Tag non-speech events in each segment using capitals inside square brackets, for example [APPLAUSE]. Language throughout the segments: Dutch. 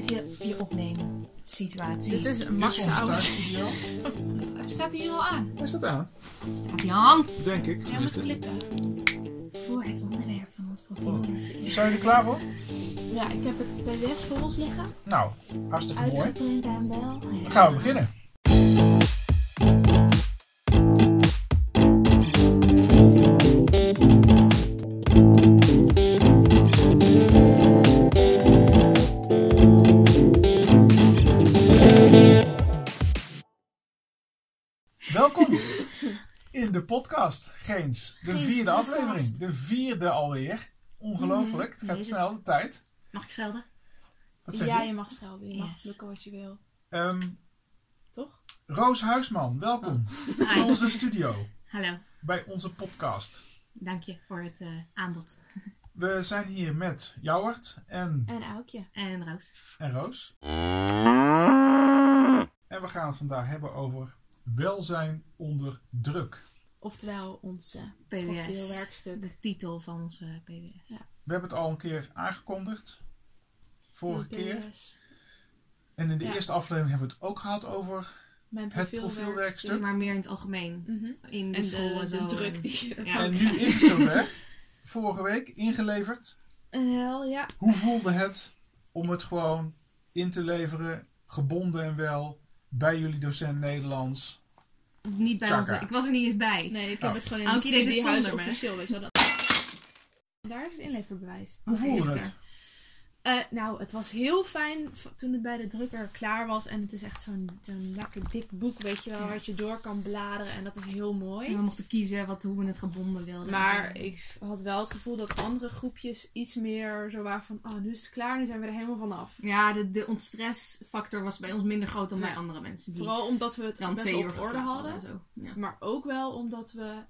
dit je, je opnemen situatie? Dit is Dit Max is [LAUGHS] oud. Staat hij hier al aan? Hij staat aan, Staat Jan denk ik. Jij moet klikken. voor het onderwerp van ons Oh. profiel. Zijn jullie klaar voor? Ja, ik heb het PWS voor ons liggen. Nou, hartstikke mooi. Uitgeprint en wel. Dan gaan we beginnen. Podcast, Geens. De Geens vierde podcast. aflevering. De vierde alweer. Ongelooflijk. Het gaat Jezus. snel, de tijd. Mag ik schelden? Wat zeg Ja, je? je mag schelden. Je mag lukken wat je wil. Ehm, Toch? Roos Huisman, welkom [LAUGHS] in Hi. onze studio. Hallo. Bij onze podcast. Dank je voor het eh, aanbod. [LAUGHS] We zijn hier met Jouwert en, En Aukje. En Roos. en Roos. En we gaan het vandaag hebben over welzijn onder druk. Oftewel ons eh, PWS. profielwerkstuk. De titel van onze PWS. Ja. We hebben het al een keer aangekondigd. Vorige keer. En in de Ja. eerste aflevering hebben we het ook gehad over. Mijn Het profielwerkstuk. Maar meer in het algemeen. Mhm. In de En school de, en druk en- die je [LAUGHS] Ja. En nu is het zover. Vorige week ingeleverd. En hel, ja. Hoe voelde het om het gewoon in te leveren, gebonden en wel, bij jullie docent Nederlands? Niet bij onze. Ik was er niet eens bij. Nee, ik Oh. heb het gewoon in het deed het studiehuis officieel. Weet je wel. Dat... Daar is het inleverbewijs. Hoe voelde het? Eh, nou, het was heel fijn toen het bij de drukker klaar was. En het is echt zo'n zo'n lekker dik boek, weet je wel, Ja. wat je door kan bladeren. En dat is heel mooi. En we mochten kiezen wat, hoe we het gebonden wilden. Maar ik had wel het gevoel dat andere groepjes iets meer zo waren van... Oh, nu is het klaar, nu zijn we er helemaal vanaf. Ja, de, de ontstressfactor was bij ons minder groot dan bij andere mensen. Die Vooral omdat we het dan best twee uur op orde hadden. en zo. Ja. Maar ook wel omdat we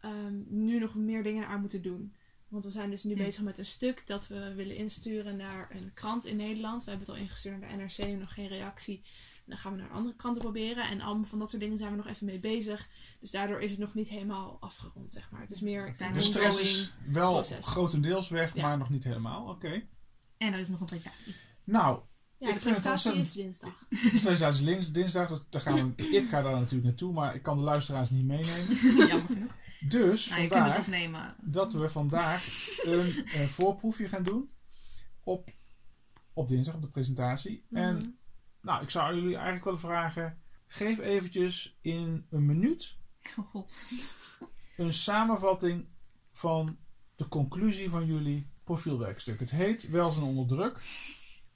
ehm, nu nog meer dingen aan moeten doen. Want we zijn dus nu Ja. bezig met een stuk dat we willen insturen naar een krant in Nederland. We hebben het al ingestuurd naar de NRC, nog geen reactie. Dan gaan we naar andere kranten proberen. En allemaal van dat soort dingen zijn we nog even mee bezig. Dus daardoor is het nog niet helemaal afgerond, zeg maar. Het is meer een De er stress is wel proces. grotendeels weg, Ja. maar nog niet helemaal. Oké. En er is nog een presentatie. Nou, Ja, Ik de vind het presentatie is dinsdag. [LAUGHS] dus dat is dinsdag, dat, daar gaan we, ik ga daar natuurlijk naartoe, maar ik kan de luisteraars niet meenemen. [LAUGHS] Jammer genoeg. Dus Nou, je kunt het vandaar opnemen. dat we vandaag [LAUGHS] een, eh, voorproefje gaan doen op, op dinsdag, op de presentatie. En Mhm. nou, ik zou jullie eigenlijk willen vragen, geef eventjes in een minuut Oh god. [LAUGHS] een samenvatting van de conclusie van jullie profielwerkstuk. Het heet Welzijn onder druk.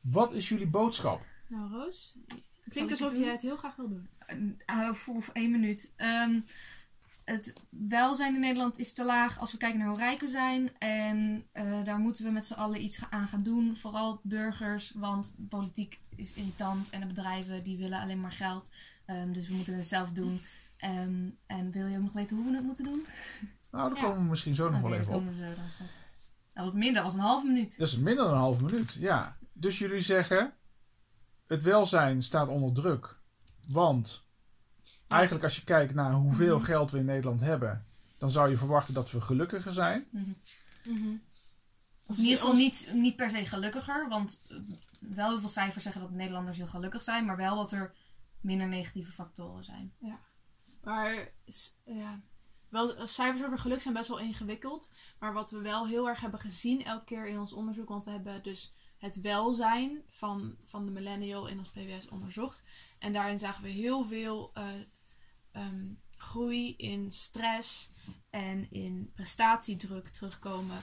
Wat is jullie boodschap? Nou, Roos, het klinkt alsof jij het heel graag wil doen. Uh, voor, voor één minuut. Ehm, het welzijn in Nederland is te laag als we kijken naar hoe rijk we zijn. En eh, daar moeten we met z'n allen iets aan gaan doen. Vooral burgers, want politiek is irritant. En de bedrijven die willen alleen maar geld. Ehm, dus we moeten het zelf doen. Ehm, en wil je ook nog weten hoe we het moeten doen? Nou, daar Ja. komen we misschien zo nog Oké, wel even op. komen we zo dan. Nou, wat minder, was een halve minuut. Dat is minder dan een halve minuut, ja. Dus jullie zeggen, het welzijn staat onder druk. Want eigenlijk als je kijkt naar hoeveel Mhm. geld we in Nederland hebben, dan zou je verwachten dat we gelukkiger zijn. Mhm. Mhm. Of in ieder geval niet, niet per se gelukkiger. Want eh, wel heel veel cijfers zeggen dat Nederlanders heel gelukkig zijn. Maar wel dat er minder negatieve factoren zijn. Maar s- ja, wel, cijfers over geluk zijn best wel ingewikkeld. Maar wat we wel heel erg hebben gezien elke keer in ons onderzoek, want we hebben dus het welzijn van, van de millennial in ons PWS onderzocht. En daarin zagen we heel veel eh, ehm, groei in stress en in prestatiedruk terugkomen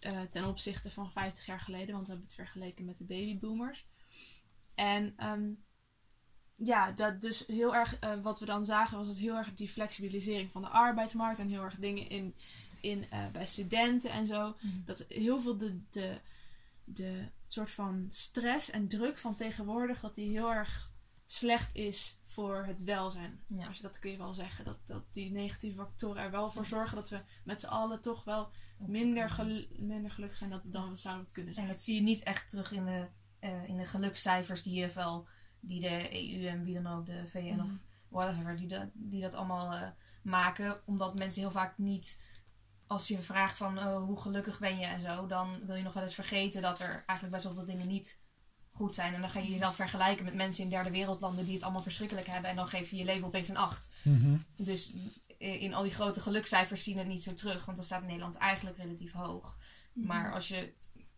eh, ten opzichte van 50 jaar geleden. Want we hebben het vergeleken met de babyboomers. En ehm, ja, dat dus heel erg, eh, wat we dan zagen, was het heel erg die flexibilisering van de arbeidsmarkt en heel erg dingen in, in, eh, bij studenten en zo. Mhm. Dat heel veel de, de, de soort van stress en druk van tegenwoordig, dat die heel erg slecht is voor het welzijn. Ja. Dus dat kun je wel zeggen, dat, dat die negatieve factoren er wel voor zorgen dat we met z'n allen toch wel minder, minder gelukkig zijn dan, dan we zouden kunnen En zijn. dat zie je niet echt terug in de, eh, in de gelukscijfers die je wel, die de EU en wie dan ook, de VN of Mhm. whatever, die dat, die dat allemaal eh, maken. Omdat mensen heel vaak niet, als je vraagt van oh, hoe gelukkig ben je en zo, dan wil je nog wel eens vergeten dat er eigenlijk best wel veel dingen niet goed zijn. En dan ga je jezelf vergelijken met mensen in derde wereldlanden die het allemaal verschrikkelijk hebben. En dan geef je je leven opeens een 8. Mhm. Dus in al die grote gelukscijfers zien het niet zo terug. Want dan staat Nederland eigenlijk relatief hoog. Maar als je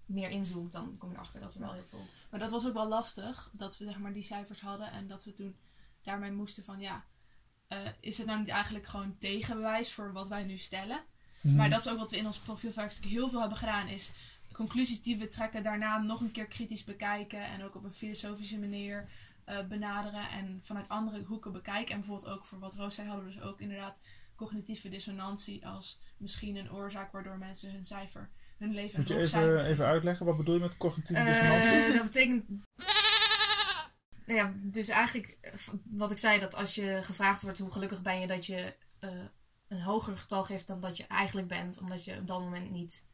meer inzoomt, dan kom je erachter dat er wel heel veel... Maar dat was ook wel lastig, dat we zeg maar die cijfers hadden en dat we toen daarmee moesten van ja, eh, is het nou niet eigenlijk gewoon tegenbewijs voor wat wij nu stellen? Mhm. Maar dat is ook wat we in ons profielvraagstuk heel veel hebben gedaan, is conclusies die we trekken daarna nog een keer kritisch bekijken en ook op een filosofische manier eh, benaderen en vanuit andere hoeken bekijken. En bijvoorbeeld ook voor wat Roos zei, hadden we dus ook inderdaad cognitieve dissonantie als misschien een oorzaak waardoor mensen hun cijfer, hun leven Moet je hoog cijfer even, even uitleggen, wat bedoel je met cognitieve dissonantie? Eh, [LAUGHS] dat betekent. Nou ja, dus eigenlijk eh, wat ik zei, dat als je gevraagd wordt hoe gelukkig ben je, dat je eh, een hoger getal geeft dan dat je eigenlijk bent, omdat je op dat moment niet.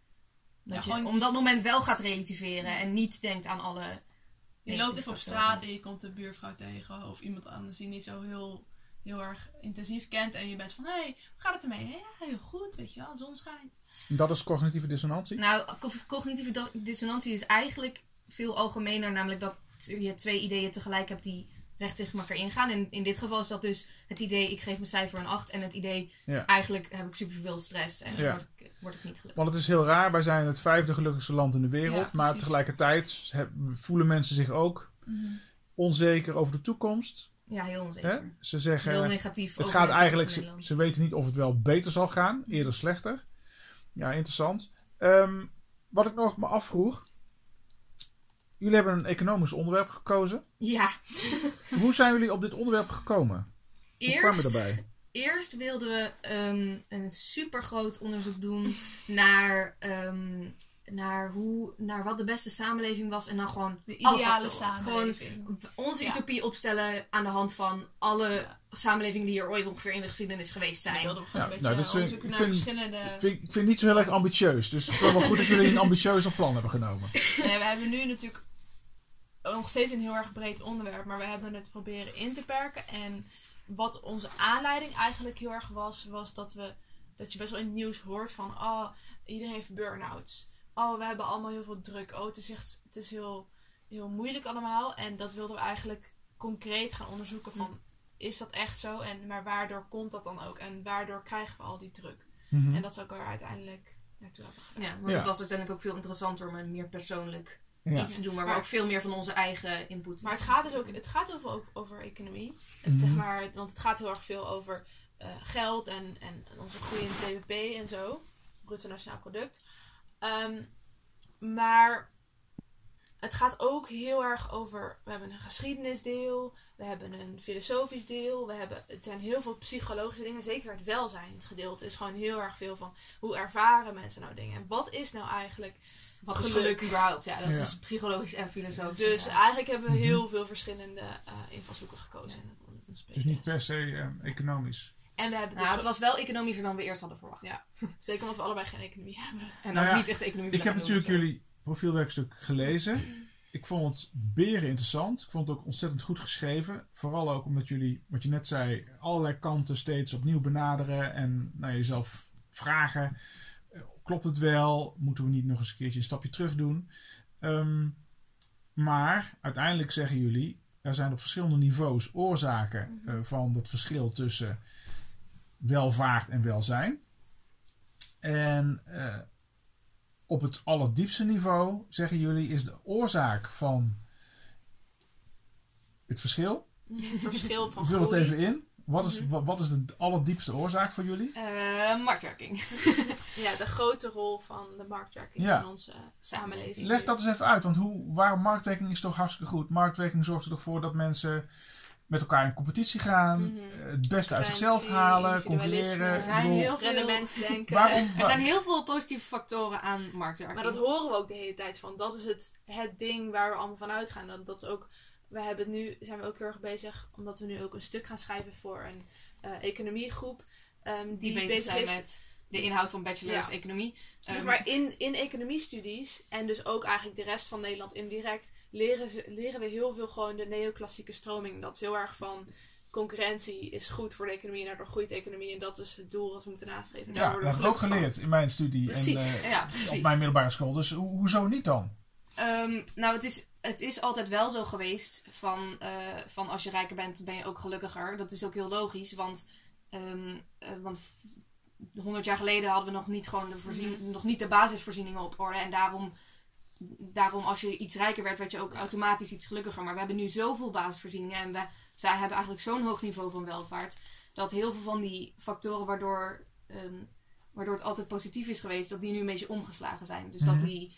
Dat Ja, je gewoon- op dat moment wel gaat relativeren en niet denkt aan alle. Je loopt even op straat en je komt de buurvrouw tegen of iemand anders die je niet zo heel, heel erg intensief kent en je bent van hé, hey, hoe gaat het ermee? Ja, heel goed, weet je wel, de zon schijnt. Dat is cognitieve dissonantie? Nou, co- cognitieve dissonantie is eigenlijk veel algemener, namelijk dat je twee ideeën tegelijk hebt die recht tegen elkaar ingaan. En in dit geval is dat dus het idee, ik geef mijn cijfer een 8 en het idee, Ja. eigenlijk heb ik superveel stress en Ja. word, ik, word ik niet gelukkig. Want het is heel raar, wij zijn het vijfde gelukkigste land in de wereld. Ja, maar tegelijkertijd heb- voelen mensen zich ook onzeker over de toekomst. Ja, heel Hè? onzeker. Ze Heel zeggen, negatief. het gaat eigenlijk, ze, weten niet of het wel beter zal gaan, eerder slechter. Ja, interessant. Ehm, wat ik nog me afvroeg. Jullie hebben een economisch onderwerp gekozen. Ja, Hoe zijn jullie op dit onderwerp gekomen? Hoe kwamen we eerst, erbij? Eerst wilden we ehm, een super groot onderzoek doen naar, ehm, naar, hoe, naar wat de beste samenleving was. En dan gewoon De ideale samenleving. onze Ja. utopie opstellen aan de hand van alle samenlevingen die er ooit ongeveer in de geschiedenis geweest zijn. wilden we gewoon Ja, een nou, beetje dat vind ik- onderzoeken ik naar vind- verschillende... Ik vind, ik vind het niet zo heel erg ambitieus. Dus het is wel goed dat jullie een ambitieuzer plan hebben genomen. Nee, we hebben nu natuurlijk nog steeds een heel erg breed onderwerp, maar we hebben het proberen in te perken. En wat onze aanleiding eigenlijk heel erg was, was dat we dat je best wel in het nieuws hoort van oh, iedereen heeft burn-outs. Oh, we hebben allemaal heel veel druk. Oh, het is echt het is heel, heel moeilijk allemaal. En dat wilden we eigenlijk concreet gaan onderzoeken van is dat echt zo? En maar waardoor komt dat dan ook? En waardoor krijgen we al die druk? Mhm. En dat is ook er uiteindelijk naartoe hebben gedaan. Ja, want Ja. het was uiteindelijk ook veel interessanter om een meer persoonlijk Ja. iets te doen, waar, Maar- we ook veel meer van onze eigen input. Maar het gaat dus ook het gaat heel veel ook over economie. Mhm. zeg maar, want het gaat heel erg veel over eh, geld en, en onze groei in het BBP en zo. Bruto Nationaal Product. Ehm, maar het gaat ook heel erg over. We hebben een geschiedenisdeel, we hebben een filosofisch deel, we hebben, het zijn heel veel psychologische dingen. Zeker het welzijnsgedeelte is gewoon heel erg veel van hoe ervaren mensen nou dingen. En wat is nou eigenlijk Wat is geluk. überhaupt? Ja, dat is Ja. dus psychologisch en filosofisch. Dus eigenlijk hebben we Mhm. heel veel verschillende eh, invalshoeken gekozen. het- het Dus niet per se eh, economisch. En we hebben dus Nou, het ook- was wel economischer dan we eerst hadden verwacht. Ja. zeker omdat we allebei geen economie hebben. En Nou ook ja, niet echt economie Ik heb natuurlijk doen, jullie profielwerkstuk gelezen. Ik vond het beren interessant. Ik vond het ook ontzettend goed geschreven. Vooral ook omdat jullie, wat je net zei, allerlei kanten steeds opnieuw benaderen. En nou, jezelf vragen. Klopt het wel? Moeten we niet nog eens een keertje een stapje terug doen? Ehm, maar uiteindelijk zeggen jullie, er zijn op verschillende niveaus oorzaken eh, van het verschil tussen welvaart en welzijn. En eh, op het allerdiepste niveau, zeggen jullie, is de oorzaak van het verschil. [LAUGHS] Het verschil van Vul het even in. Wat is, Mhm. wa- wat is de allerdiepste oorzaak voor jullie? Eh, marktwerking. [LAUGHS] Ja, de grote rol van de marktwerking Ja. in onze samenleving. Leg dat eens even uit, want hoe, waarom marktwerking is toch hartstikke goed? Marktwerking zorgt er toch voor dat mensen met elkaar in competitie gaan, Mhm. eh, het beste uit zichzelf halen, concurreren. Er zijn bedoel, heel veel-. Waarom? Er zijn heel veel positieve factoren aan marktwerking. Maar dat horen we ook de hele tijd van. Dat is het, het ding waar we allemaal van uitgaan. Dat, dat is ook, we hebben het nu, zijn we ook heel erg bezig, omdat we nu ook een stuk gaan schrijven voor een eh, economiegroep. ehm, die, die bezig zijn is met de inhoud van bachelor's Ja. economie. Ehm, maar in, in economiestudies en dus ook eigenlijk de rest van Nederland indirect leren, ze, leren we heel veel gewoon de neoclassieke stroming. Dat is heel erg van concurrentie is goed voor de economie en daardoor groeit de economie en dat is het doel wat we moeten nastreven. Daar Ja, worden dat we heb ik ook van. geleerd in mijn studie Precies, en eh, ja, op precies. mijn middelbare school. Dus ho- hoezo niet dan? Ehm, nou, het is, het is altijd wel zo geweest van, eh, van als je rijker bent, ben je ook gelukkiger. Dat is ook heel logisch, want, eh, want 100 jaar geleden hadden we nog niet, gewoon de, voorzien, nog niet de basisvoorzieningen op orde. En daarom, daarom, als je iets rijker werd, werd je ook automatisch iets gelukkiger. Maar we hebben nu zoveel basisvoorzieningen en we, zij hebben eigenlijk zo'n hoog niveau van welvaart. Dat heel veel van die factoren waardoor, ehm, waardoor het altijd positief is geweest, dat die nu een beetje omgeslagen zijn. Dus Mhm. dat die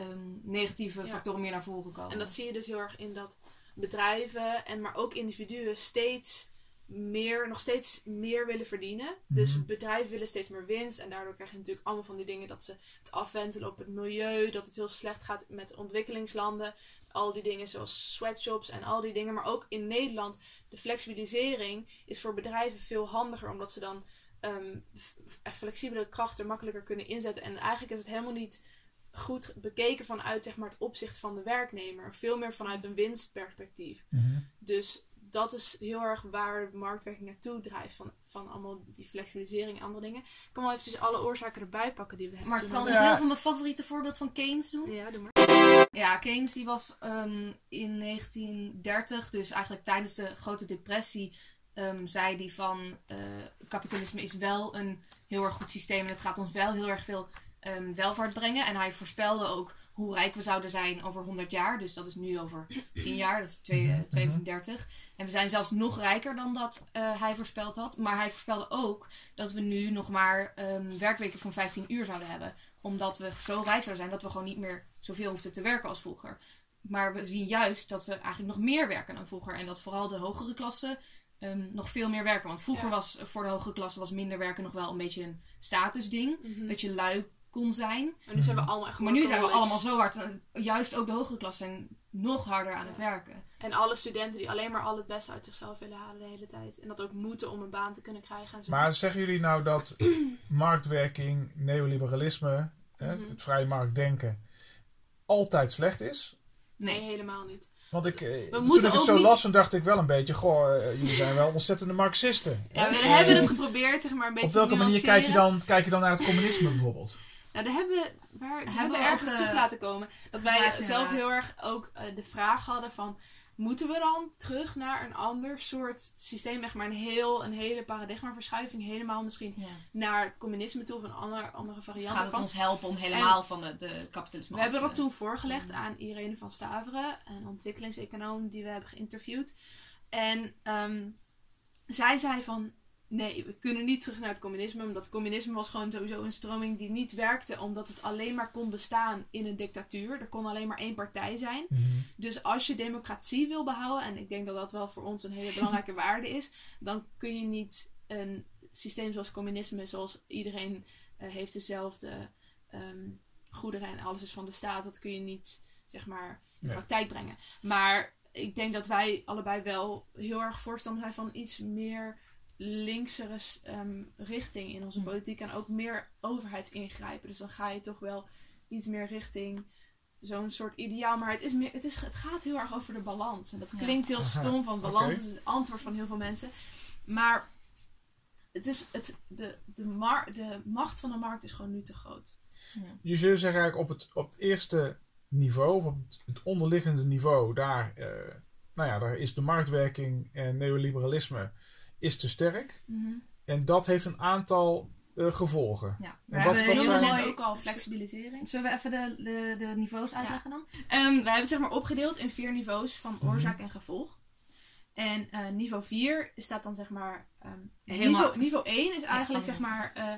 ehm, negatieve Ja. factoren meer naar voren komen. En dat zie je dus heel erg in dat bedrijven en maar ook individuen steeds meer, nog steeds meer willen verdienen. Dus Mhm. bedrijven willen steeds meer winst. En daardoor krijg je natuurlijk allemaal van die dingen dat ze het afwentelen op het milieu. Dat het heel slecht gaat met ontwikkelingslanden. Al die dingen zoals sweatshops en al die dingen. Maar ook in Nederland, de flexibilisering is voor bedrijven veel handiger. Omdat ze dan ehm, f- f- flexibele krachten makkelijker kunnen inzetten. En eigenlijk is het helemaal niet goed bekeken vanuit zeg maar, het opzicht van de werknemer. Veel meer vanuit een winstperspectief. Mhm. Dus dat is heel erg waar de marktwerking naartoe drijft. Van, van allemaal die flexibilisering en andere dingen. Ik kan wel eventjes alle oorzaken erbij pakken die we hebben. Maar ik kan. Ja. heel veel mijn favoriete voorbeeld van Keynes doen. Ja, doe maar. Ja, Keynes die was ehm, in 1930, dus eigenlijk tijdens de Grote Depressie, ehm, zei die van eh, kapitalisme is wel een heel erg goed systeem en het gaat ons wel heel erg veel ehm, welvaart brengen. En hij voorspelde ook hoe rijk we zouden zijn over 100 jaar. Dus dat is nu over 10 jaar, dat is twee- eh, Mhm, 2030. En we zijn zelfs nog rijker dan dat eh, hij voorspeld had. Maar hij voorspelde ook dat we nu nog maar ehm, werkweken van 15 uur zouden hebben. Omdat we zo rijk zouden zijn dat we gewoon niet meer zoveel hoefden te werken als vroeger. Maar we zien juist dat we eigenlijk nog meer werken dan vroeger. En dat vooral de hogere klassen ehm, nog veel meer werken. Want vroeger Ja. was voor de hogere klasse was minder werken nog wel een beetje een statusding. Mhm. Dat je lui kon zijn. En nu zijn we allemaal echt Maar nu zijn we allemaal zo hard. eh, Juist ook de hogere klassen zijn nog harder aan het werken. En alle studenten die alleen maar al het beste uit zichzelf willen halen de hele tijd. En dat ook moeten om een baan te kunnen krijgen. En zo. Maar zeggen jullie nou dat [CLEARS THROAT] marktwerking, neoliberalisme, hè, Mhm. het vrije marktdenken, altijd slecht is? nee. Helemaal niet. Want ik, eh, toen moeten ik het ook zo niet- las, dan dacht ik wel een beetje, goh, eh, jullie zijn wel ontzettende marxisten. Ja, we hebben het geprobeerd, zeg maar, een beetje Op welke te manier kijk je, dan, kijk je dan naar het communisme bijvoorbeeld? Nou, daar hebben we, waar, Hebben hebben we we ergens terug eh, laten komen. Dat wij zelf heel erg ook eh, de vraag hadden van... Moeten we dan terug naar een ander soort systeem? Echt maar een, heel, een hele paradigmaverschuiving. Helemaal misschien Ja. naar het communisme toe. Of een andere, andere variant Gaat het ons helpen om helemaal van de, de kapitalisme We hebben dat toen voorgelegd aan Irene van Staveren, een ontwikkelingseconoom die we hebben geïnterviewd. En ehm, zij zei van, nee, we kunnen niet terug naar het communisme, omdat communisme was gewoon sowieso een stroming die niet werkte, omdat het alleen maar kon bestaan in een dictatuur. Er kon alleen maar één partij zijn. Dus als je democratie wil behouden, en ik denk dat dat wel voor ons een hele belangrijke [LAUGHS] waarde is, dan kun je niet een systeem zoals communisme, zoals iedereen eh, heeft dezelfde ehm, goederen en alles is van de staat, dat kun je niet zeg maar in praktijk brengen. Maar ik denk dat wij allebei wel heel erg voorstander zijn van iets meer linksere ehm, richting in onze Hm. politiek en ook meer overheidsingrijpen. Dus dan ga je toch wel iets meer richting zo'n soort ideaal. Maar het, is meer, het, is, het gaat heel erg over de balans. En dat Ja. klinkt heel [LAUGHS] stom, van balans is het antwoord van heel veel mensen. Maar het is het, de, de, mar, de macht van de markt is gewoon nu te groot. Je zou zeggen eigenlijk op het, op het eerste niveau, op het, het onderliggende niveau, daar, eh, nou ja, daar is de marktwerking en neoliberalisme is te sterk. En dat heeft een aantal eh, gevolgen. Ja. We En wat- hebben heel zijn- net ook al flexibilisering. Zullen we even de, de, de niveaus uitleggen dan? Ehm, we hebben het zeg maar opgedeeld in vier niveaus van Mhm. oorzaak en gevolg. En eh, niveau 4 staat dan zeg maar. ehm, Helemaal- niveau, niveau 1 is eigenlijk Ja, zeg maar eh,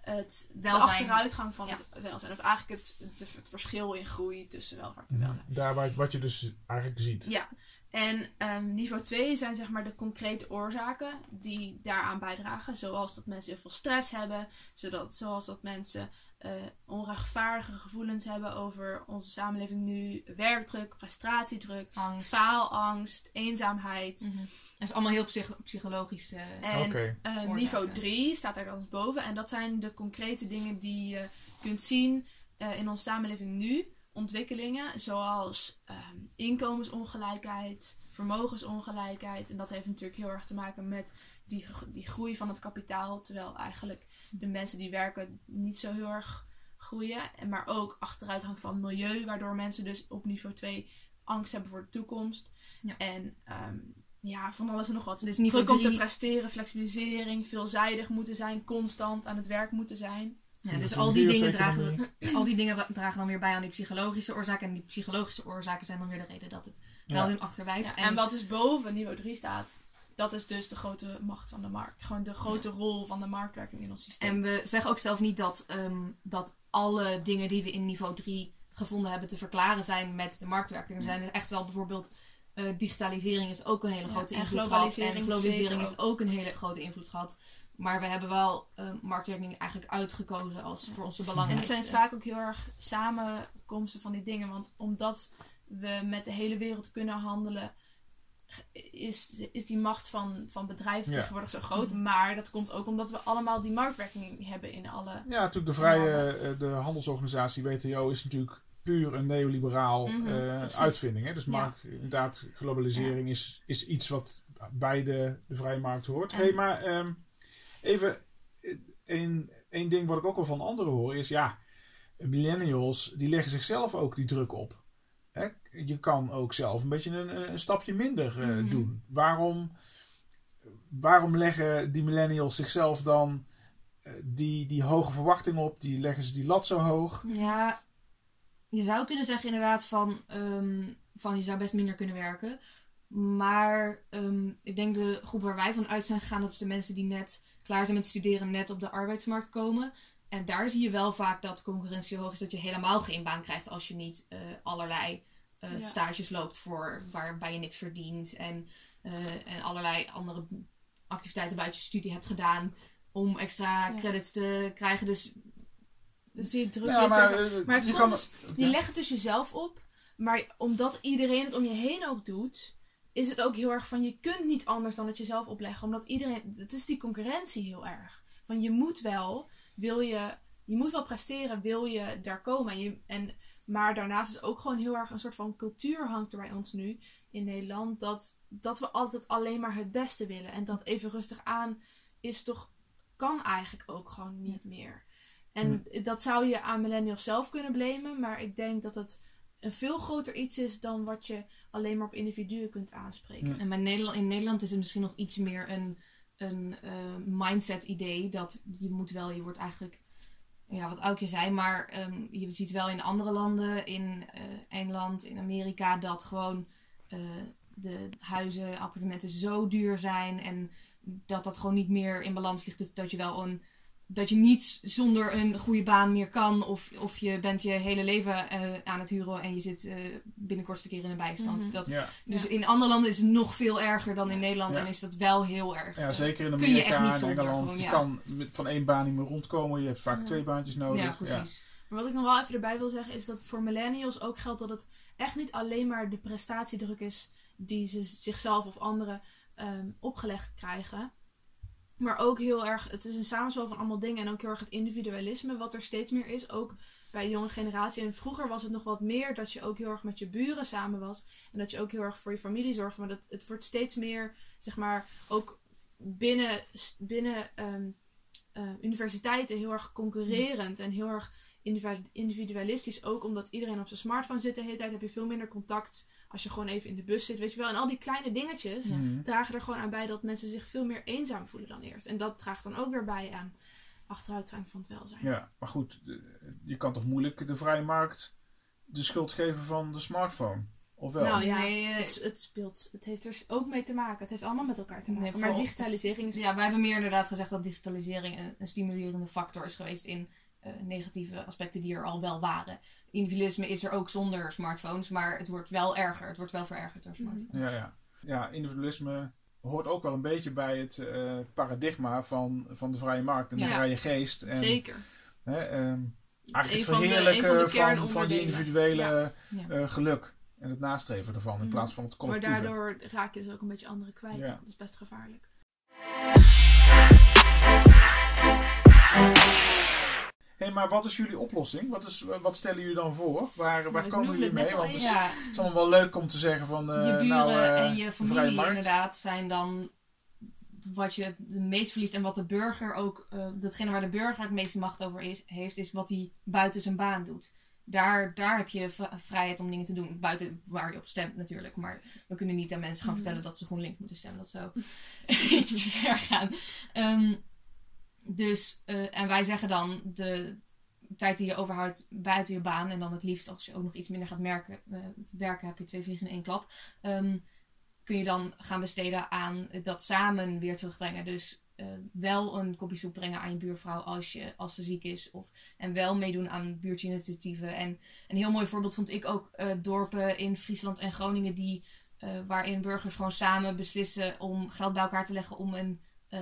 het de achteruitgang van Ja. het welzijn. Of eigenlijk het, het, het verschil in groei tussen welvaart en Mhm. welzijn. Daar waar, wat je dus eigenlijk ziet. Ja. En ehm, niveau 2 zijn zeg maar de concrete oorzaken die daaraan bijdragen. Zoals dat mensen heel veel stress hebben. Zodat, zoals dat mensen eh, onrechtvaardige gevoelens hebben over onze samenleving nu. Werkdruk, prestatiedruk, Angst. faalangst, eenzaamheid. Mhm. Dat is allemaal heel psych- psychologisch. eh, En eh, Oorzaken. niveau 3 staat daar dan boven. En dat zijn de concrete dingen die je kunt zien eh, in onze samenleving nu. Ontwikkelingen zoals ehm, inkomensongelijkheid, vermogensongelijkheid. En dat heeft natuurlijk heel erg te maken met die, die groei van het kapitaal. Terwijl eigenlijk de mensen die werken niet zo heel erg groeien. En maar ook achteruitgang van het milieu, waardoor mensen dus op niveau 2 angst hebben voor de toekomst. Ja. En ehm, ja, van alles en nog wat. Dus Druk om te presteren, flexibilisering, veelzijdig moeten zijn, constant aan het werk moeten zijn. Ja, dus al die, dingen dragen, al die dingen dragen dan weer bij aan die psychologische oorzaken. En die psychologische oorzaken zijn dan weer de reden dat het wel Ja. hun achterblijft. Ja, en wat dus boven niveau 3 staat, dat is dus de grote macht van de markt. Gewoon de grote rol van de marktwerking in ons systeem. En we zeggen ook zelf niet dat, ehm, dat alle dingen die we in niveau 3 gevonden hebben te verklaren zijn met de marktwerking. Er zijn er echt wel bijvoorbeeld eh, digitalisering heeft ook een hele Ja, grote en invloed gehad. globalisering En globalisering heeft ook een hele grote invloed gehad. Maar we hebben wel eh, marktwerking eigenlijk uitgekozen als voor onze En het zijn vaak ook heel erg samenkomsten van die dingen. Want omdat we met de hele wereld kunnen handelen, is, is die macht van, van bedrijven Ja. tegenwoordig zo groot. Mhm. Maar dat komt ook omdat we allemaal die marktwerking hebben in alle. Ja, natuurlijk de vrije eh, de handelsorganisatie WTO is natuurlijk puur een neoliberaal Mhm, eh, uitvinding. Hè? Dus Ja. markt, inderdaad, globalisering is, is iets wat bij de, de vrije markt hoort. En- hey, maar ehm, even één één ding wat ik ook wel van anderen hoor is, ja, millennials die leggen zichzelf ook die druk op. Hè? Je kan ook zelf een beetje een, een stapje minder eh, Mhm. doen. Waarom, waarom leggen die millennials zichzelf dan eh, die, die hoge verwachtingen op? Die leggen ze die lat zo hoog? Ja, je zou kunnen zeggen inderdaad van, ehm, van je zou best minder kunnen werken. Maar ehm, ik denk de groep waar wij van uit zijn gegaan, dat is de mensen die net klaar zijn met studeren, net op de arbeidsmarkt komen. En daar zie je wel vaak dat concurrentie hoog is, dat je helemaal geen baan krijgt als je niet eh, allerlei eh, Ja. stages loopt voor waarbij je niks verdient. En, eh, en allerlei andere activiteiten buiten je studie hebt gedaan om extra Ja. credits te krijgen. Dus Dus die druk Ja, maar, er- maar het je komt kan... dus- Je legt het dus jezelf op. Maar omdat iedereen het om je heen ook doet, is het ook heel erg van je kunt niet anders dan het jezelf opleggen. Omdat iedereen. Het is die concurrentie heel erg. Van je moet wel, wil je. Je moet wel presteren, wil je daar komen. En je, en, maar daarnaast is ook gewoon heel erg een soort van cultuur hangt er bij ons nu in Nederland. Dat, dat we altijd alleen maar het beste willen. En dat even rustig aan is toch. kan eigenlijk ook gewoon niet meer. En dat zou je aan millennials zelf kunnen blamen. Maar ik denk dat het een veel groter iets is dan wat je alleen maar op individuen kunt aanspreken. Ja. En bij Nederland, in Nederland is het misschien nog iets meer een, een eh, mindset idee. Dat je moet wel, je wordt eigenlijk, ja, wat Aukje zei, maar ehm, je ziet wel in andere landen, in eh, Engeland, in Amerika, dat gewoon eh, de huizen, appartementen zo duur zijn. En dat dat gewoon niet meer in balans ligt. Dat je wel een. Dat je niet zonder een goede baan meer kan. Of, of je bent je hele leven eh, aan het huren en je zit eh binnenkort een keer in een bijstand. Mhm. dat, Ja, dus Ja. in andere landen is het nog veel erger dan in Nederland. Ja. En is dat wel heel erg. ja, zeker in kun je echt Amerika niet en zonder, Engeland. gewoon, je kan met, van één baan niet meer rondkomen. Je hebt vaak Ja. twee baantjes nodig. Ja, precies. Maar wat ik nog wel even erbij wil zeggen is dat voor millennials ook geldt dat het echt niet alleen maar de prestatiedruk is die ze zichzelf of anderen ehm, opgelegd krijgen. Maar ook heel erg, het is een samenspel van allemaal dingen en ook heel erg het individualisme wat er steeds meer is. Ook bij de jonge generatie. En vroeger was het nog wat meer dat je ook heel erg met je buren samen was. En dat je ook heel erg voor je familie zorgde. Maar dat, het wordt steeds meer, zeg maar, ook binnen, binnen ehm, eh, universiteiten heel erg concurrerend. En heel erg individu- individualistisch. Ook omdat iedereen op zijn smartphone zit de hele tijd. Heb je veel minder contact als je gewoon even in de bus zit. Weet je wel. En al die kleine dingetjes. Mhm. dragen er gewoon aan bij dat mensen zich veel meer eenzaam voelen dan eerst. En dat draagt dan ook weer bij aan achteruitgang van het welzijn. Ja, maar goed, de- je kan toch moeilijk de vrije markt de schuld geven van de smartphone? Of wel? Nou ja, Nee, eh, het, het speelt. Het heeft er ook mee te maken. Het heeft allemaal met elkaar te maken. maar digitalisering is. Ja, wij hebben meer inderdaad gezegd dat digitalisering een, een stimulerende factor is geweest in eh, negatieve aspecten die er al wel waren. Individualisme is er ook zonder smartphones, maar het wordt wel erger. Het wordt wel verergerd door smartphones. Ja, ja. ja, individualisme hoort ook wel een beetje bij het eh, paradigma van, van de vrije markt en de vrije geest. En, Zeker. Hè, ehm, eigenlijk het van verheerlijken van, van, die individuele Ja. eh, geluk en het nastreven ervan in Mhm. plaats van het Maar collectieve. daardoor raak je dus ook een beetje anderen kwijt. Ja. Dat is best gevaarlijk. Hé, maar wat is jullie oplossing? Wat, is, wat stellen jullie dan voor? Waar, waar komen jullie mee? Want het is, even. Ja, het is allemaal wel leuk om te zeggen van... eh, je buren nou, eh, en je familie inderdaad zijn dan wat je het meest verliest en wat de burger ook, eh, datgene waar de burger het meeste macht over is, heeft, is wat hij buiten zijn baan doet. Daar, daar heb je vrijheid om dingen te doen. Buiten waar je op stemt natuurlijk. Maar we kunnen niet aan mensen gaan Mhm. vertellen dat ze GroenLinks moeten stemmen. Dat zou [LAUGHS] iets te ver gaan. Ehm, dus, eh, en wij zeggen dan de tijd die je overhoudt buiten je baan. En dan het liefst als je ook nog iets minder gaat merken, eh, werken, heb je twee vliegen in één klap. Ehm, kun je dan gaan besteden aan dat samen weer terugbrengen. Dus eh, wel een kopje soep brengen aan je buurvrouw als, je, als ze ziek is. Of, en wel meedoen aan buurtinitiatieven. En een heel mooi voorbeeld vond ik ook dorpen in Friesland en Groningen die, waarin burgers gewoon samen beslissen om geld bij elkaar te leggen om een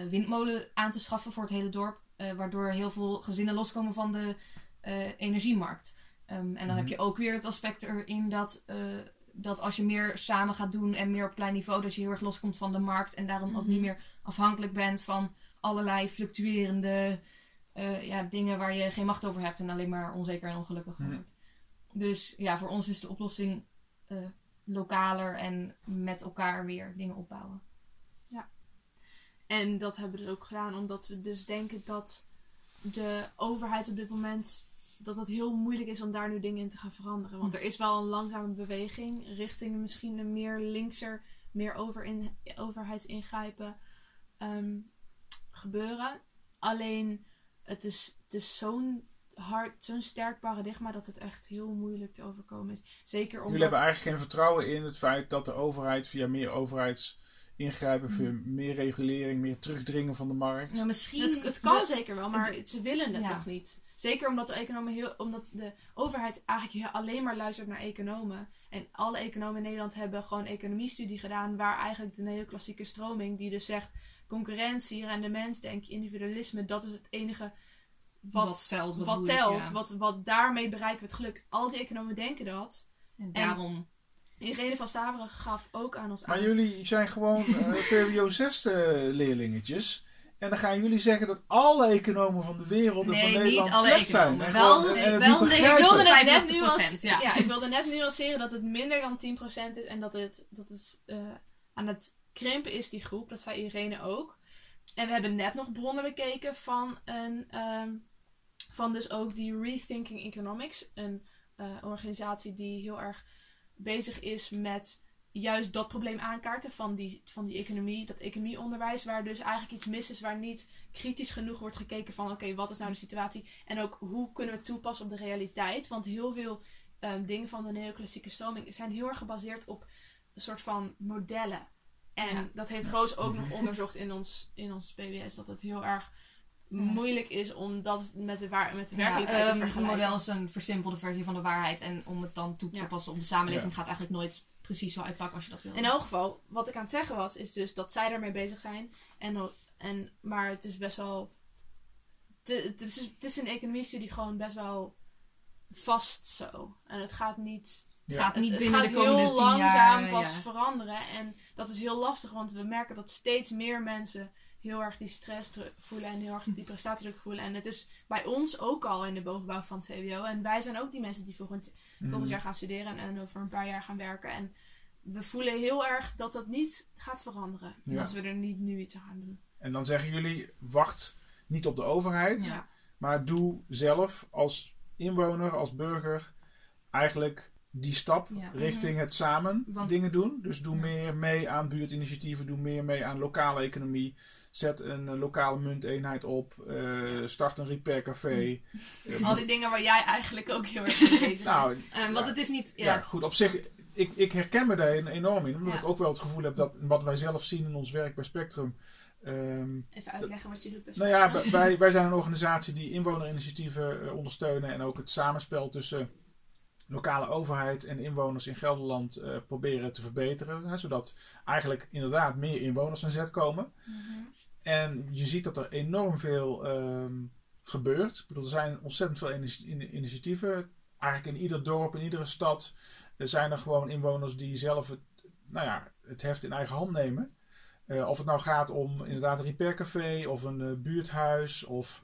windmolen aan te schaffen voor het hele dorp. eh, waardoor heel veel gezinnen loskomen van de eh, energiemarkt. Ehm, en dan Mhm. heb je ook weer het aspect erin dat, eh, dat als je meer samen gaat doen en meer op klein niveau, dat je heel erg loskomt van de markt en daarom ook Mhm. niet meer afhankelijk bent van allerlei fluctuerende eh, ja, dingen waar je geen macht over hebt en alleen maar onzeker en ongelukkig Mhm. wordt. Dus ja, voor ons is de oplossing eh, lokaler en met elkaar weer dingen opbouwen. En dat hebben we dus ook gedaan omdat we dus denken dat de overheid op dit moment dat het heel moeilijk is om daar nu dingen in te gaan veranderen. Want er is wel een langzame beweging richting misschien een meer linkser, meer over in, overheidsingrijpen ehm, gebeuren. Alleen het is, het is zo'n hard, zo'n sterk paradigma dat het echt heel moeilijk te overkomen is. Zeker omdat... Jullie hebben eigenlijk geen vertrouwen in het feit dat de overheid via meer overheidsingrijpen, via meer regulering, meer terugdringen van de markt. Nou, misschien Het, het kan de- zeker wel, maar ze willen het Ja. nog niet. Zeker omdat de, economen heel, omdat de overheid eigenlijk alleen maar luistert naar economen. En alle economen in Nederland hebben gewoon economiestudie gedaan. Waar eigenlijk de neoclassieke stroming, die dus zegt concurrentie, rendementsdenk, individualisme, dat is het enige wat, Wat telt, wat wat, boeit, telt. ja. Wat, wat daarmee bereiken we het geluk. Al die economen denken dat. En daarom. Irene van Staveren gaf ook aan ons Maar aan. jullie zijn gewoon eh VWO 6 eh, leerlingetjes. En dan gaan jullie zeggen dat alle economen van de wereld en Nee, van niet Nederland alle slecht zijn. economen. En Wel gewoon- de- en het wel Ik wilde, net 50%, [LAUGHS] nuance- ja. ja. ik wilde net nuanceren dat het minder dan 10% is en dat het, dat het eh, aan het krimpen is, die groep. Dat zei Irene ook. En we hebben net nog bronnen bekeken van, een, ehm, van dus ook die Rethinking Economics. Een eh, organisatie die heel erg bezig is met juist dat probleem aankaarten van die, van die economie, dat economieonderwijs, waar dus eigenlijk iets mis is, waar niet kritisch genoeg wordt gekeken van oké, wat is nou de situatie en ook hoe kunnen we het toepassen op de realiteit. Want heel veel ehm, dingen van de neoclassieke stroming zijn heel erg gebaseerd op een soort van modellen. En Ja. dat heeft Roos ook nog [LAUGHS] onderzocht in ons, in ons PBS, dat het heel erg moeilijk is om dat met de, waar, met de Ja, werkelijkheid te ehm, vergelijken. model is een versimpelde versie van de waarheid. En om het dan toe te Ja. passen op de samenleving Ja. gaat eigenlijk nooit precies zo uitpakken als je dat wil. In elk geval, wat ik aan het zeggen was, is dus dat zij daarmee bezig zijn. En, en, maar het is best wel. Het, het, is, het is een economiestudie gewoon best wel vast zo. En het gaat niet. het Ja. gaat niet het binnen gaat de komende heel tien langzaam jaar. pas ja. veranderen. En dat is heel lastig, want we merken dat steeds meer mensen heel erg die stress voelen en heel erg die prestatiedruk voelen. En het is bij ons ook al in de bovenbouw van het VWO. En wij zijn ook die mensen die volgend, Mhm. volgend jaar gaan studeren en, en over een paar jaar gaan werken. En we voelen heel erg dat dat niet gaat veranderen. Ja. Als we er niet nu iets aan gaan doen. En dan zeggen jullie, wacht niet op de overheid, Ja. maar doe zelf als inwoner, als burger, eigenlijk die stap Ja. richting het samen Want- dingen doen. Dus doe Ja. meer mee aan buurtinitiatieven, doe meer mee aan lokale economie. Zet een eh, lokale munteenheid op, eh, start een repair café. Eh, Al die dingen waar jij eigenlijk ook heel erg mee bezig bent. nou, Eh, want Ja. het is niet... ja. Ja, goed, op zich, ik, ik herken me daar enorm in, omdat Ja. ik ook wel het gevoel heb dat wat wij zelf zien in ons werk bij Spectrum. ehm, Even uitleggen wat je doet. best Nou ja, wij, wij [LAUGHS] zijn een organisatie die inwonerinitiatieven ondersteunen en ook het samenspel tussen lokale overheid en inwoners in Gelderland eh, proberen te verbeteren. Hè, zodat eigenlijk inderdaad meer inwoners aan zet komen. Mhm. En je ziet dat er enorm veel ehm, gebeurt. Ik bedoel, er zijn ontzettend veel initi- in- initiatieven. Eigenlijk in ieder dorp, in iedere stad eh, zijn er gewoon inwoners die zelf het, nou ja, het heft in eigen hand nemen. Eh, of het nou gaat om inderdaad een repaircafé of een buurthuis of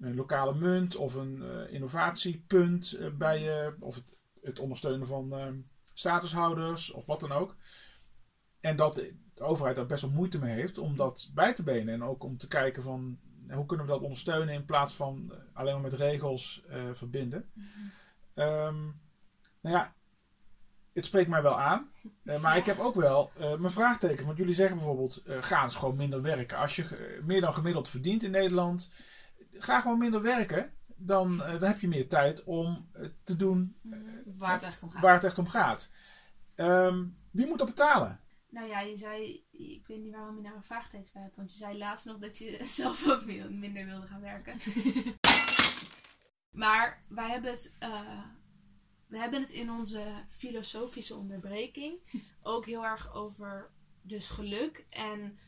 een lokale munt of een eh, innovatiepunt eh, bij je, of het, het ondersteunen van ehm, statushouders of wat dan ook. En dat de overheid daar best wel moeite mee heeft om dat bij te benen. En ook om te kijken van hoe kunnen we dat ondersteunen in plaats van alleen maar met regels verbinden. Ehm, nou ja, het spreekt mij wel aan. Maar ik heb ook wel mijn vraagtekens. Want jullie zeggen bijvoorbeeld, ga eens gewoon minder werken. Als je meer dan gemiddeld verdient in Nederland, ga gewoon minder werken. Dan, eh, dan heb je meer tijd om eh, te doen Waar het echt om gaat. waar het echt om gaat. Ehm, wie moet dat betalen? Nou ja, je zei, ik weet niet waarom je daar een vraagtekens bij hebt, want je zei laatst nog dat je [LAUGHS] zelf ook minder wilde gaan werken. [LAUGHS] maar wij hebben het, eh, we hebben het in onze filosofische onderbreking ook heel erg over dus geluk en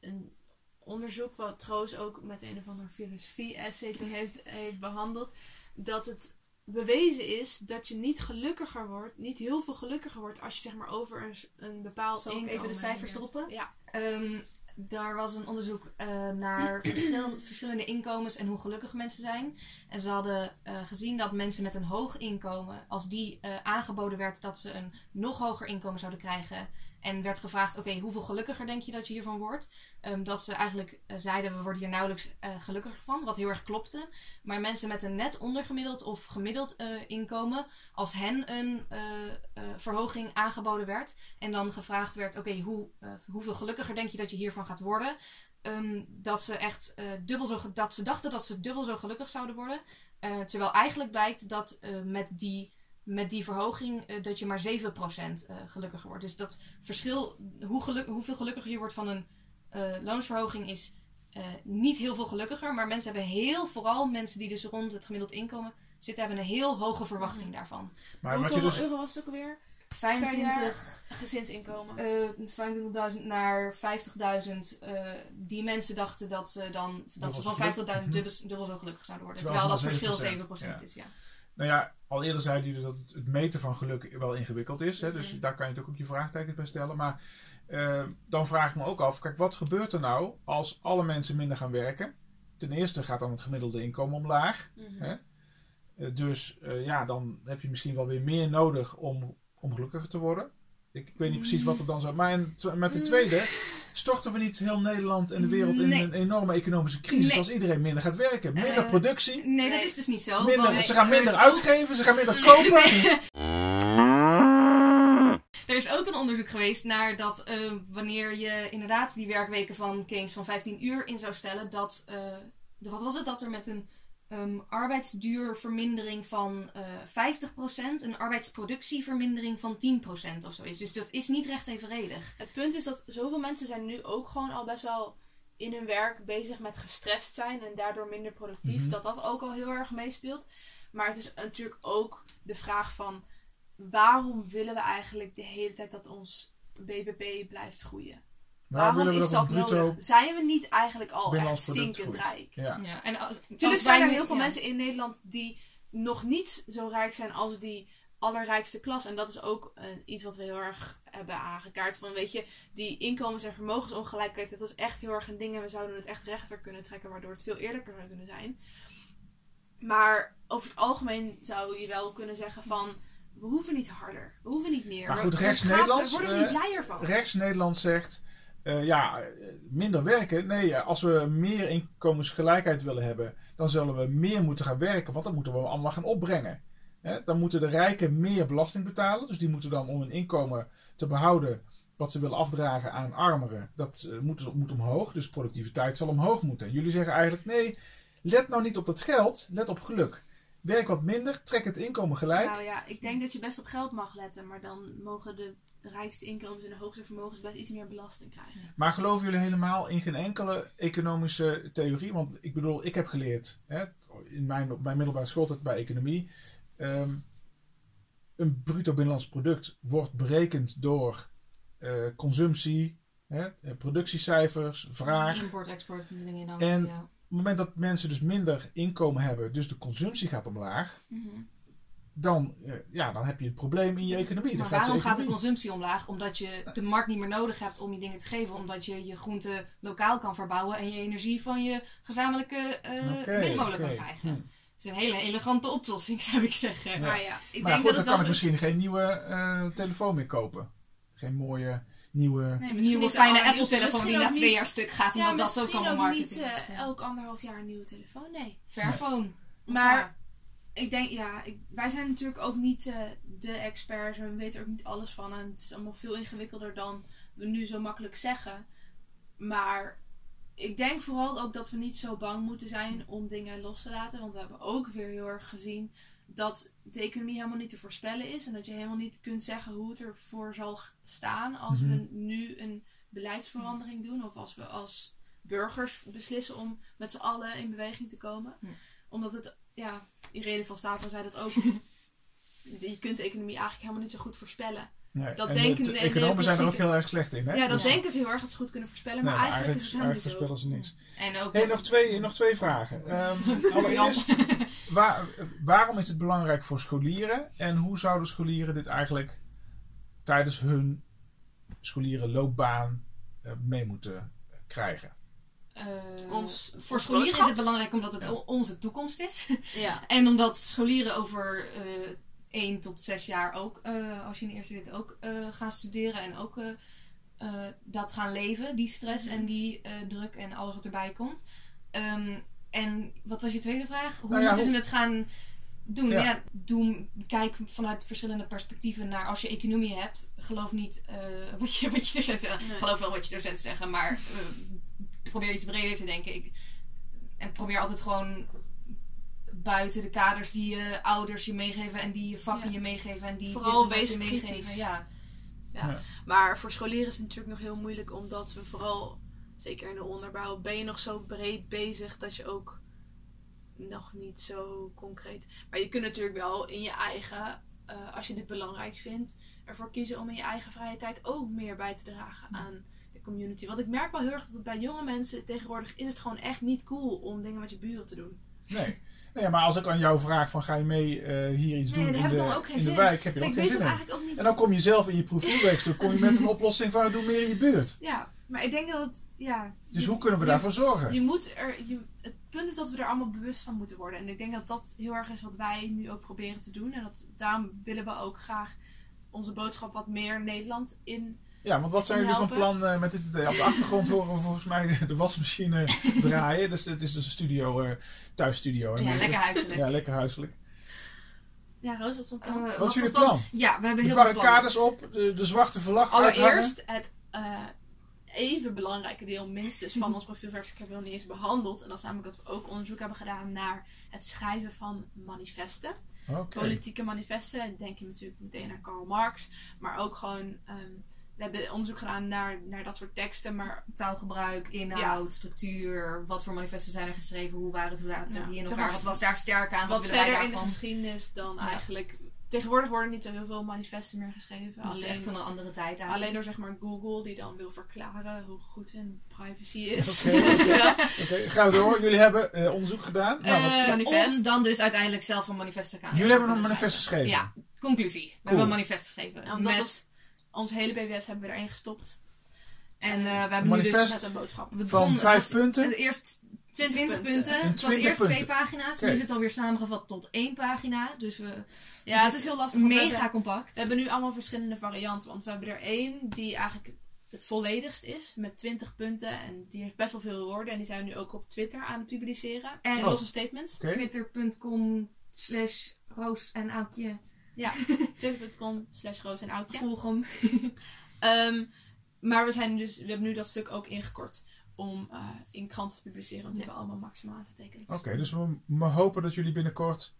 een onderzoek wat Troos ook met een of ander filosofie-essay toen heeft, heeft behandeld, dat het bewezen is dat je niet gelukkiger wordt, niet heel veel gelukkiger wordt als je zeg maar over een, een bepaald Zal ik even de cijfers droppen? Ja. Ehm, daar was een onderzoek eh, naar [CLEARS THROAT] verschil- verschillende inkomens en hoe gelukkig mensen zijn. En ze hadden eh, gezien dat mensen met een hoog inkomen, als die eh, aangeboden werd dat ze een nog hoger inkomen zouden krijgen. En werd gevraagd, oké, hoeveel gelukkiger denk je dat je hiervan wordt? Ehm, dat ze eigenlijk eh, zeiden, we worden hier nauwelijks eh, gelukkiger van, wat heel erg klopte. Maar mensen met een net ondergemiddeld of gemiddeld eh, inkomen, als hen een verhoging aangeboden werd en dan gevraagd werd, oké, hoe, hoeveel gelukkiger denk je dat je hiervan gaat worden? Ehm, dat ze echt dubbel zo, dat ze dachten dat ze dubbel zo gelukkig zouden worden. Terwijl eigenlijk blijkt dat met, die, met die verhoging eh, dat je maar 7% eh gelukkiger wordt. Dus dat verschil, hoe geluk, hoeveel gelukkiger je wordt van een eh, loonsverhoging is eh, niet heel veel gelukkiger. Maar mensen hebben heel, vooral mensen die dus rond het gemiddeld inkomen zitten, hebben een heel hoge verwachting daarvan. Maar wat je Hoeveel dus, euro was het ook alweer? 25 Gezinsinkomen. eh 25.000 naar 50.000. eh die mensen dachten dat ze dan dat ze van zo 50.000 geluk- dubbel, dubbel zo gelukkig zouden worden. Terwijl dat verschil 7%, 7% is. Ja. Nou ja, al eerder zeiden jullie dat het- meten van geluk wel ingewikkeld is. Hè? Dus Mhm. daar kan je natuurlijk ook je vraagtekens bij stellen. Maar eh, dan vraag ik me ook af, kijk, wat gebeurt er nou als alle mensen minder gaan werken? Ten eerste gaat dan het gemiddelde inkomen omlaag. Mhm. Hè? Eh, dus eh, ja, dan heb je misschien wel weer meer nodig om, om gelukkiger te worden. Ik, ik weet niet precies wat er dan zou... Maar en met de tweede, storten we niet heel Nederland en de wereld in Nee. een enorme economische crisis Nee. als iedereen minder gaat werken? Minder Eh, productie, Nee, dat is dus niet zo. minder, ze gaan er minder uitgeven, ze gaan minder kopen. [LAUGHS] Er is ook een onderzoek geweest naar dat eh, wanneer je inderdaad die werkweken van Keynes van 15 uur in zou stellen, dat, eh, de- wat was het, dat er met een ehm, arbeidsduurvermindering van eh 50%, een arbeidsproductievermindering van 10% of zo is. Dus dat is niet recht evenredig. Het punt is dat zoveel mensen zijn nu ook gewoon al best wel in hun werk bezig met gestrest zijn en daardoor minder productief. Mhm. Dat dat ook al heel erg meespeelt. Maar het is natuurlijk ook de vraag van waarom willen we eigenlijk de hele tijd dat ons BBP blijft groeien? Waarom waarom is dat bruto nodig? Zijn we niet eigenlijk al echt stinkend rijk? Ja. Ja. En als, Tuurlijk als zijn er heel veel ja. mensen in Nederland die nog niet zo rijk zijn als die allerrijkste klas. En dat is ook eh, iets wat we heel erg hebben aangekaart. Van weet je, die inkomens- en vermogensongelijkheid, dat is echt heel erg een ding. En we zouden het echt rechter kunnen trekken, waardoor het veel eerlijker zou kunnen zijn. Maar over het algemeen zou je wel kunnen zeggen van... We hoeven niet harder. We hoeven niet meer. Maar goed, het rechts gaat- Nederlands, Daar worden we eh, niet blijer van. Rechts Nederland zegt, eh, ja, minder werken. Nee, als we meer inkomensgelijkheid willen hebben, dan zullen we meer moeten gaan werken, want dan moeten we allemaal gaan opbrengen. Dan moeten de rijken meer belasting betalen, dus die moeten dan om hun inkomen te behouden wat ze willen afdragen aan armeren, dat eh, moet, moet omhoog, dus productiviteit zal omhoog moeten. En jullie zeggen eigenlijk, nee, let nou niet op dat geld, let op geluk. Werk wat minder, trek het inkomen gelijk. Nou ja, ik denk dat je best op geld mag letten. Maar dan mogen de rijkste inkomens en de hoogste vermogens best iets meer belasting krijgen. Maar geloven jullie helemaal in geen enkele economische theorie? Want ik bedoel, ik heb geleerd hè, in mijn, mijn middelbare schooltijd bij economie. ehm, een bruto binnenlands product wordt berekend door eh, consumptie, hè, eh, productiecijfers, vraag. Import, export, dan. En- ja. Op het moment dat mensen dus minder inkomen hebben, dus de consumptie gaat omlaag, dan, eh, ja, dan heb je een probleem in je economie. Dan Maar waarom gaat de consumptie omlaag? Omdat je de markt niet meer nodig hebt om je dingen te geven. Omdat je je groenten lokaal kan verbouwen en je energie van je gezamenlijke eh Oké, windmolen kan krijgen. Hm. Dat is een hele elegante oplossing, [LAUGHS] zou ik zeggen. Ja. Maar ja, ik Maar denk goed, dat dan het kan ik misschien geen nieuwe eh, telefoon meer kopen. geen mooie nieuwe... Nee, nieuwe niet fijne Apple-telefoon die na twee niet- jaar stuk gaat. Ja, Omdat dat ook allemaal niet marketing is. eh, ja. elk anderhalf jaar een nieuwe telefoon. Nee. Fairphone. Maar ik denk, ja, ik, wij zijn natuurlijk ook niet eh, de experts en we weten er ook niet alles van. En het is allemaal veel ingewikkelder dan we nu zo makkelijk zeggen. Maar ik denk vooral ook dat we niet zo bang moeten zijn om dingen los te laten. Want we hebben ook weer heel erg gezien dat de economie helemaal niet te voorspellen is. En dat je helemaal niet kunt zeggen hoe het ervoor zal staan als we Mhm. nu een beleidsverandering doen. Of als we als burgers beslissen om met z'n allen in beweging te komen. Ja. Omdat het, ja, Irene van Staven zei dat ook. [LAUGHS] je kunt de economie eigenlijk helemaal niet zo goed voorspellen. Nee. dat en denken de, economen zijn er ook heel erg slecht in, hè? Ja, dat Ja. denken ze heel erg dat ze goed kunnen voorspellen. Nee, Maar eigenlijk, is het helemaal niet eigenlijk zo. voorspellen ze niks. En ook Hey, nog, twee, nog twee vragen. [LAUGHS] Ehm, allereerst, [LAUGHS] waar- waarom is het belangrijk voor scholieren? En hoe zouden scholieren dit eigenlijk tijdens hun scholierenloopbaan eh, mee moeten krijgen? eh, Ons- voor ons scholieren is het belangrijk omdat het Ja. onze toekomst is. [LAUGHS] Ja. En omdat scholieren over eh 1 tot 6 jaar ook, eh, als je in de eerste zit, ook eh, gaan studeren en ook eh, eh, dat gaan leven, die stress Mhm. en die eh, druk en alles wat erbij komt. Ehm, en wat was je tweede vraag? Hoe Nou ja, moeten hoe- ze het gaan doen? Ja. Ja. doe, kijk vanuit verschillende perspectieven naar als je economie hebt. Geloof niet eh, wat, je, wat je docenten zeggen. Nee. Geloof wel wat je docenten zeggen, maar eh, probeer iets breder te denken. Ik, en probeer altijd gewoon buiten de kaders die je ouders je meegeven en die je vakken Ja. je meegeven en die Vooral wees meegeven. Ja. Maar voor scholieren is het natuurlijk nog heel moeilijk, omdat we vooral, zeker in de onderbouw, ben je nog zo breed bezig dat je ook nog niet zo concreet. Maar je kunt natuurlijk wel in je eigen, eh, als je dit belangrijk vindt, ervoor kiezen om in je eigen vrije tijd ook meer bij te dragen aan de community. Want ik merk wel heel erg dat het bij jonge mensen tegenwoordig is het gewoon echt niet cool om dingen met je buren te doen. Nee. nee, maar als ik aan jou vraag van ga je mee eh, hier iets Nee, doen in de, dan ook geen in de wijk, heb je Maar ook geen zin in. ook niet. En dan kom je zelf in je profielwerkstuk kom je met een [LAUGHS] oplossing van doe meer in je buurt. Ja, maar ik denk dat het, ja. Dus je- hoe kunnen we je- daarvoor zorgen? Je moet er, je, het punt is dat we er allemaal bewust van moeten worden. En ik denk dat dat heel erg is wat wij nu ook proberen te doen. En dat, daarom willen we ook graag onze boodschap wat meer Nederland in. Ja, want wat zijn jullie van plan eh, met dit idee? Op de achtergrond horen we volgens mij de, de wasmachine [LAUGHS] draaien. Dus het is dus een studio, eh thuisstudio. ja, lekker huiselijk. Ja, lekker huiselijk. Ja, Roos, wat is Eh, plan? Wat is was jullie plan? plan? Ja, we hebben De heel veel plannen. barricades op, de, de zwarte vlag uithangen. Allereerst het eh, even belangrijke deel, minstens van ons profielwerk. Ik heb het nog niet eens behandeld. En dat is namelijk dat we ook onderzoek hebben gedaan naar het schrijven van manifesten. Politieke manifesten. Denk je natuurlijk meteen naar Karl Marx. Maar ook gewoon, ehm, we hebben onderzoek gedaan naar, naar dat soort teksten. Maar Taalgebruik, inhoud, structuur, wat voor manifesten zijn er geschreven, hoe waren het, hoe zaten Ja, die in elkaar, wat was daar sterk aan, wat, wat willen wij verder in de geschiedenis dan Ja. eigenlijk... Tegenwoordig worden niet zo heel veel manifesten meer geschreven. Dat is echt van Alleen, een andere tijd eigenlijk. alleen door zeg maar Google die dan wil verklaren hoe goed hun privacy is. Oké. [LAUGHS] Oké, gaan we door. Jullie hebben eh, onderzoek gedaan. Nou, wat- Eh, manifest. Om dan dus uiteindelijk zelf een manifest te gaan jullie hebben een manifest geschreven. Ja, conclusie. We hebben een manifest geschreven. En met, was, ons hele BWS hebben we erin gestopt. en eh, we Een hebben nu manifest? dus... Met een boodschap. we Van vijf het was- punten? Het eerst 20, 20 punten. punten. En Het was 20 eerst twee pagina's. Nu is het alweer samengevat tot één pagina. Dus we, Ja, het is heel lastig. mega hebben- compact. We hebben nu allemaal verschillende varianten. Want we hebben er één die eigenlijk het volledigst is. Met 20 punten. En die heeft best wel veel woorden. En die zijn we nu ook op Twitter aan het publiceren. En- En losse statements. Twitter.com slash Roos en Aukje. [LAUGHS] Twitter.com slash roos en oudje. Volg hem. Ehm, maar we, zijn dus, we hebben nu dat stuk ook ingekort. Om eh, in kranten te publiceren. Want die hebben allemaal maximaal aantekeningen. Oké, dus we, we hopen dat jullie binnenkort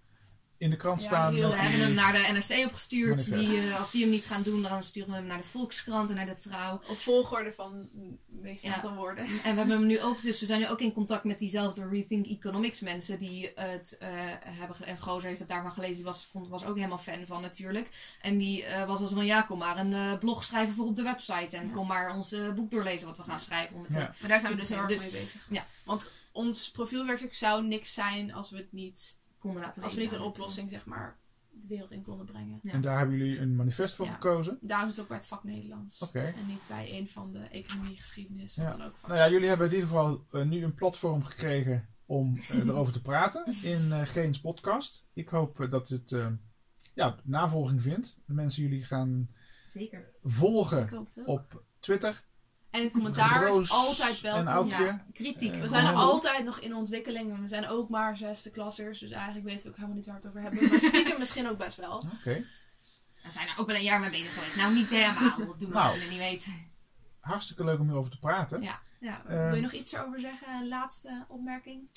in de krant Ja, staan. heel We hebben hem naar de NRC opgestuurd. Die, eh, als die hem niet gaan doen, dan sturen we hem naar de Volkskrant en naar de Trouw. Op volgorde van de meeste Ja. aantal woorden. En we hebben hem nu ook, dus we zijn nu ook in contact met diezelfde Rethink Economics mensen die het eh, hebben. En Gozer heeft het daarvan gelezen, die was, vond, was ook helemaal fan van natuurlijk. En die eh, was als van ja, kom maar een eh, blog schrijven voor op de website. En Ja. kom maar ons boek doorlezen wat we gaan schrijven. Om het, Ja. Maar daar zijn we dus heel erg Dus- mee bezig. ja. Want ons profielwerkstuk zou niks zijn als we het niet, konden laten als we niet een oplossing zeg maar de wereld in konden brengen. Ja. En daar hebben jullie een manifest voor Ja. gekozen. Daarom is het ook bij het vak Nederlands. Oké. En niet bij een van de economie, geschiedenis, wat Ja. dan ook. Vak. Nou ja, jullie hebben in ieder geval eh, nu een platform gekregen om eh, [LAUGHS] erover te praten in eh Geens podcast. Ik hoop dat het ja, navolging vindt. De mensen jullie gaan zeker. volgen Ik hoop het ook. op Twitter. En commentaar Roos is altijd. Aukje. Ja, kritiek. Eh, We zijn er altijd nog in ontwikkeling. en We zijn ook maar zesde klassers. Dus eigenlijk weten we ook helemaal niet waar we het over hebben. Maar stiekem [LAUGHS] misschien ook best wel. Oké. We zijn er ook wel een jaar mee bezig geweest. Nou, niet helemaal. Dat doen we Nou. niet weten. Hartstikke leuk om hierover te praten. Ja. Ja, Ehm. wil je nog iets erover zeggen? Een laatste opmerking?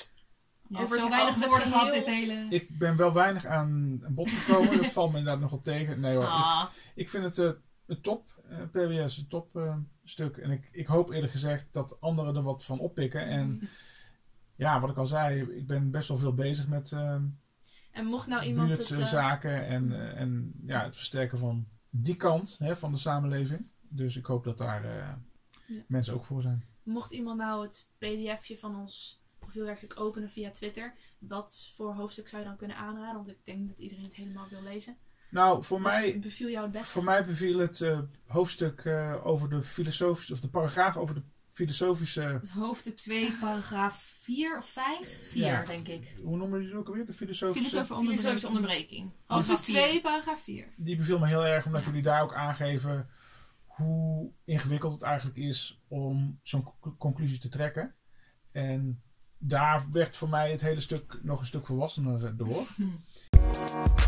Je Over hebt zo weinig woorden gehad dit hele... Ik ben wel weinig aan bod gekomen. [LAUGHS] dat valt me inderdaad nogal tegen. Nee hoor, ik, Ah, ik vind het eh, een top. Eh, PWS een top eh, stuk. En ik, ik hoop eerlijk gezegd dat anderen er wat van oppikken. En [LAUGHS] ja, wat ik al zei, ik ben best wel veel bezig met eh En mocht nou iemand het... buurtzaken en, en ja, het versterken van die kant hè, van de samenleving. Dus ik hoop dat daar Ja. mensen ook voor zijn. mocht iemand nou het pdfje van ons profielwerkstuk openen via Twitter. Wat voor hoofdstuk zou je dan kunnen aanraden? Want ik denk dat iedereen het helemaal wil lezen. Nou, voor Wat mij, beviel jou het beste? voor mij beviel het eh, hoofdstuk eh, over de filosofische, of de paragraaf over de filosofische, het hoofdstuk 2, paragraaf 4 of 5? 4, Ja. denk ik. hoe noemen jullie het ook alweer? De filosofische. Filosofische Filosofische onderbreking. Hoofdstuk Paragraaf 2, paragraaf 4. Die beviel me heel erg omdat Ja. jullie daar ook aangeven hoe ingewikkeld het eigenlijk is om zo'n co- conclusie te trekken. En daar werd voor mij het hele stuk nog een stuk volwassener door. [LAUGHS]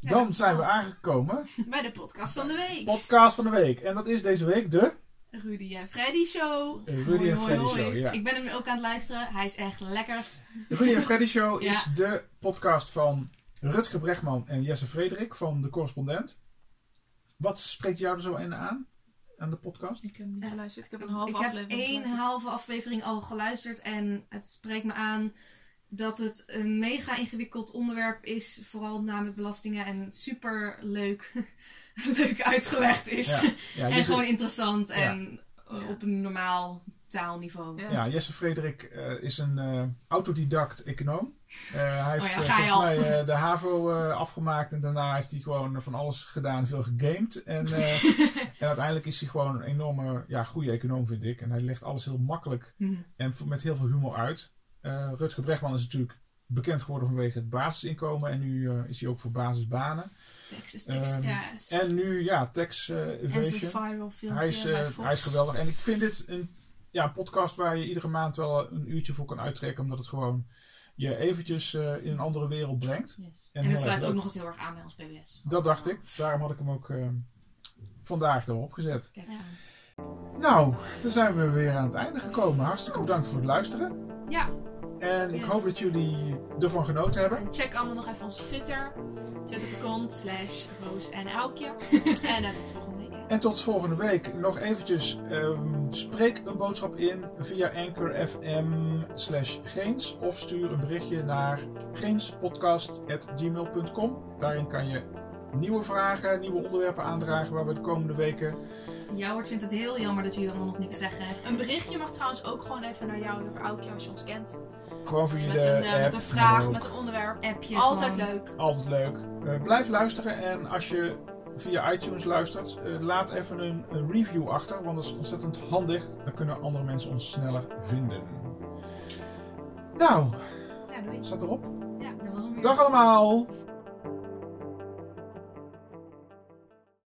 Dan zijn we aangekomen. [LAUGHS] Bij de podcast van de week. Podcast van de week. En dat is deze week de Rudy en Freddy Show. Rudy en Hoi, Freddy hoi, Show. hoi. Ja. Ik ben hem ook aan het luisteren. Hij is echt lekker. De Rudy en Freddy Show [LAUGHS] Ja. is de podcast van Rutger Bregman en Jesse Frederik van De Correspondent. Wat spreekt jou er zo in aan, aan de podcast? Ik heb niet Eh, geluisterd. Ik heb een halve ik heb aflevering één geluisterd. halve aflevering al geluisterd. En het spreekt me aan dat het een mega ingewikkeld onderwerp is. Vooral namelijk belastingen. En super leuk, [LAUGHS] leuk uitgelegd is. Ja, ja, [LAUGHS] en gewoon interessant. En Ja. op een normaal taalniveau. Ja. ja, Jesse Frederik eh, is een eh, autodidact econoom. Eh, hij heeft Oh ja, volgens al. mij eh, de HAVO eh, afgemaakt en daarna heeft hij gewoon van alles gedaan, veel gegamed. En, eh, [LAUGHS] en uiteindelijk is hij gewoon een enorme, ja, goede econoom vind ik. En hij legt alles heel makkelijk Hm. En met heel veel humor uit. Eh Rutger Bregman is natuurlijk bekend geworden vanwege het basisinkomen. En nu eh, is hij ook voor basisbanen. Texas, Texas, Ehm, Texas. En nu, ja, eh, Evasion. viral filmpje Hij is, bij Fox. hij is geweldig. En ik vind dit een ja, een podcast waar je iedere maand wel een uurtje voor kan uittrekken. Omdat het gewoon je eventjes eh, in een andere wereld brengt. Yes. En En, het sluit ook nog eens heel erg aan bij ons PBS. Dat dacht ik. Daarom had ik hem ook eh, vandaag erop gezet. Kijk, Ja. zo. Nou, dan zijn we weer aan het einde gekomen. Hartstikke bedankt voor het luisteren. Ja, En ik hoop dat jullie ervan genoten hebben. en check allemaal nog even onze Twitter. Twitter.com slash Roos en Aukje. [LAUGHS] en tot volgende. En tot volgende week. Nog eventjes, ehm, spreek een boodschap in via Anchor FM slash Geens. Of stuur een berichtje naar geenspodcast.gmail.com. Daarin kan je nieuwe vragen, nieuwe onderwerpen aandragen waar we de komende weken... Jouwert vindt het heel jammer dat jullie allemaal nog niks zeggen. Een berichtje mag trouwens ook gewoon even naar jou over Aukje als je ons kent. Gewoon via Met de een, eh, app. met een vraag, met een onderwerp. Appje. Altijd gewoon. leuk. Altijd leuk. Eh, blijf luisteren en als je via iTunes luistert, eh, laat even een, een review achter, want dat is ontzettend handig. Dan kunnen andere mensen ons sneller vinden. Nou, Ja, staat erop. Dat was hem weer. Dag allemaal!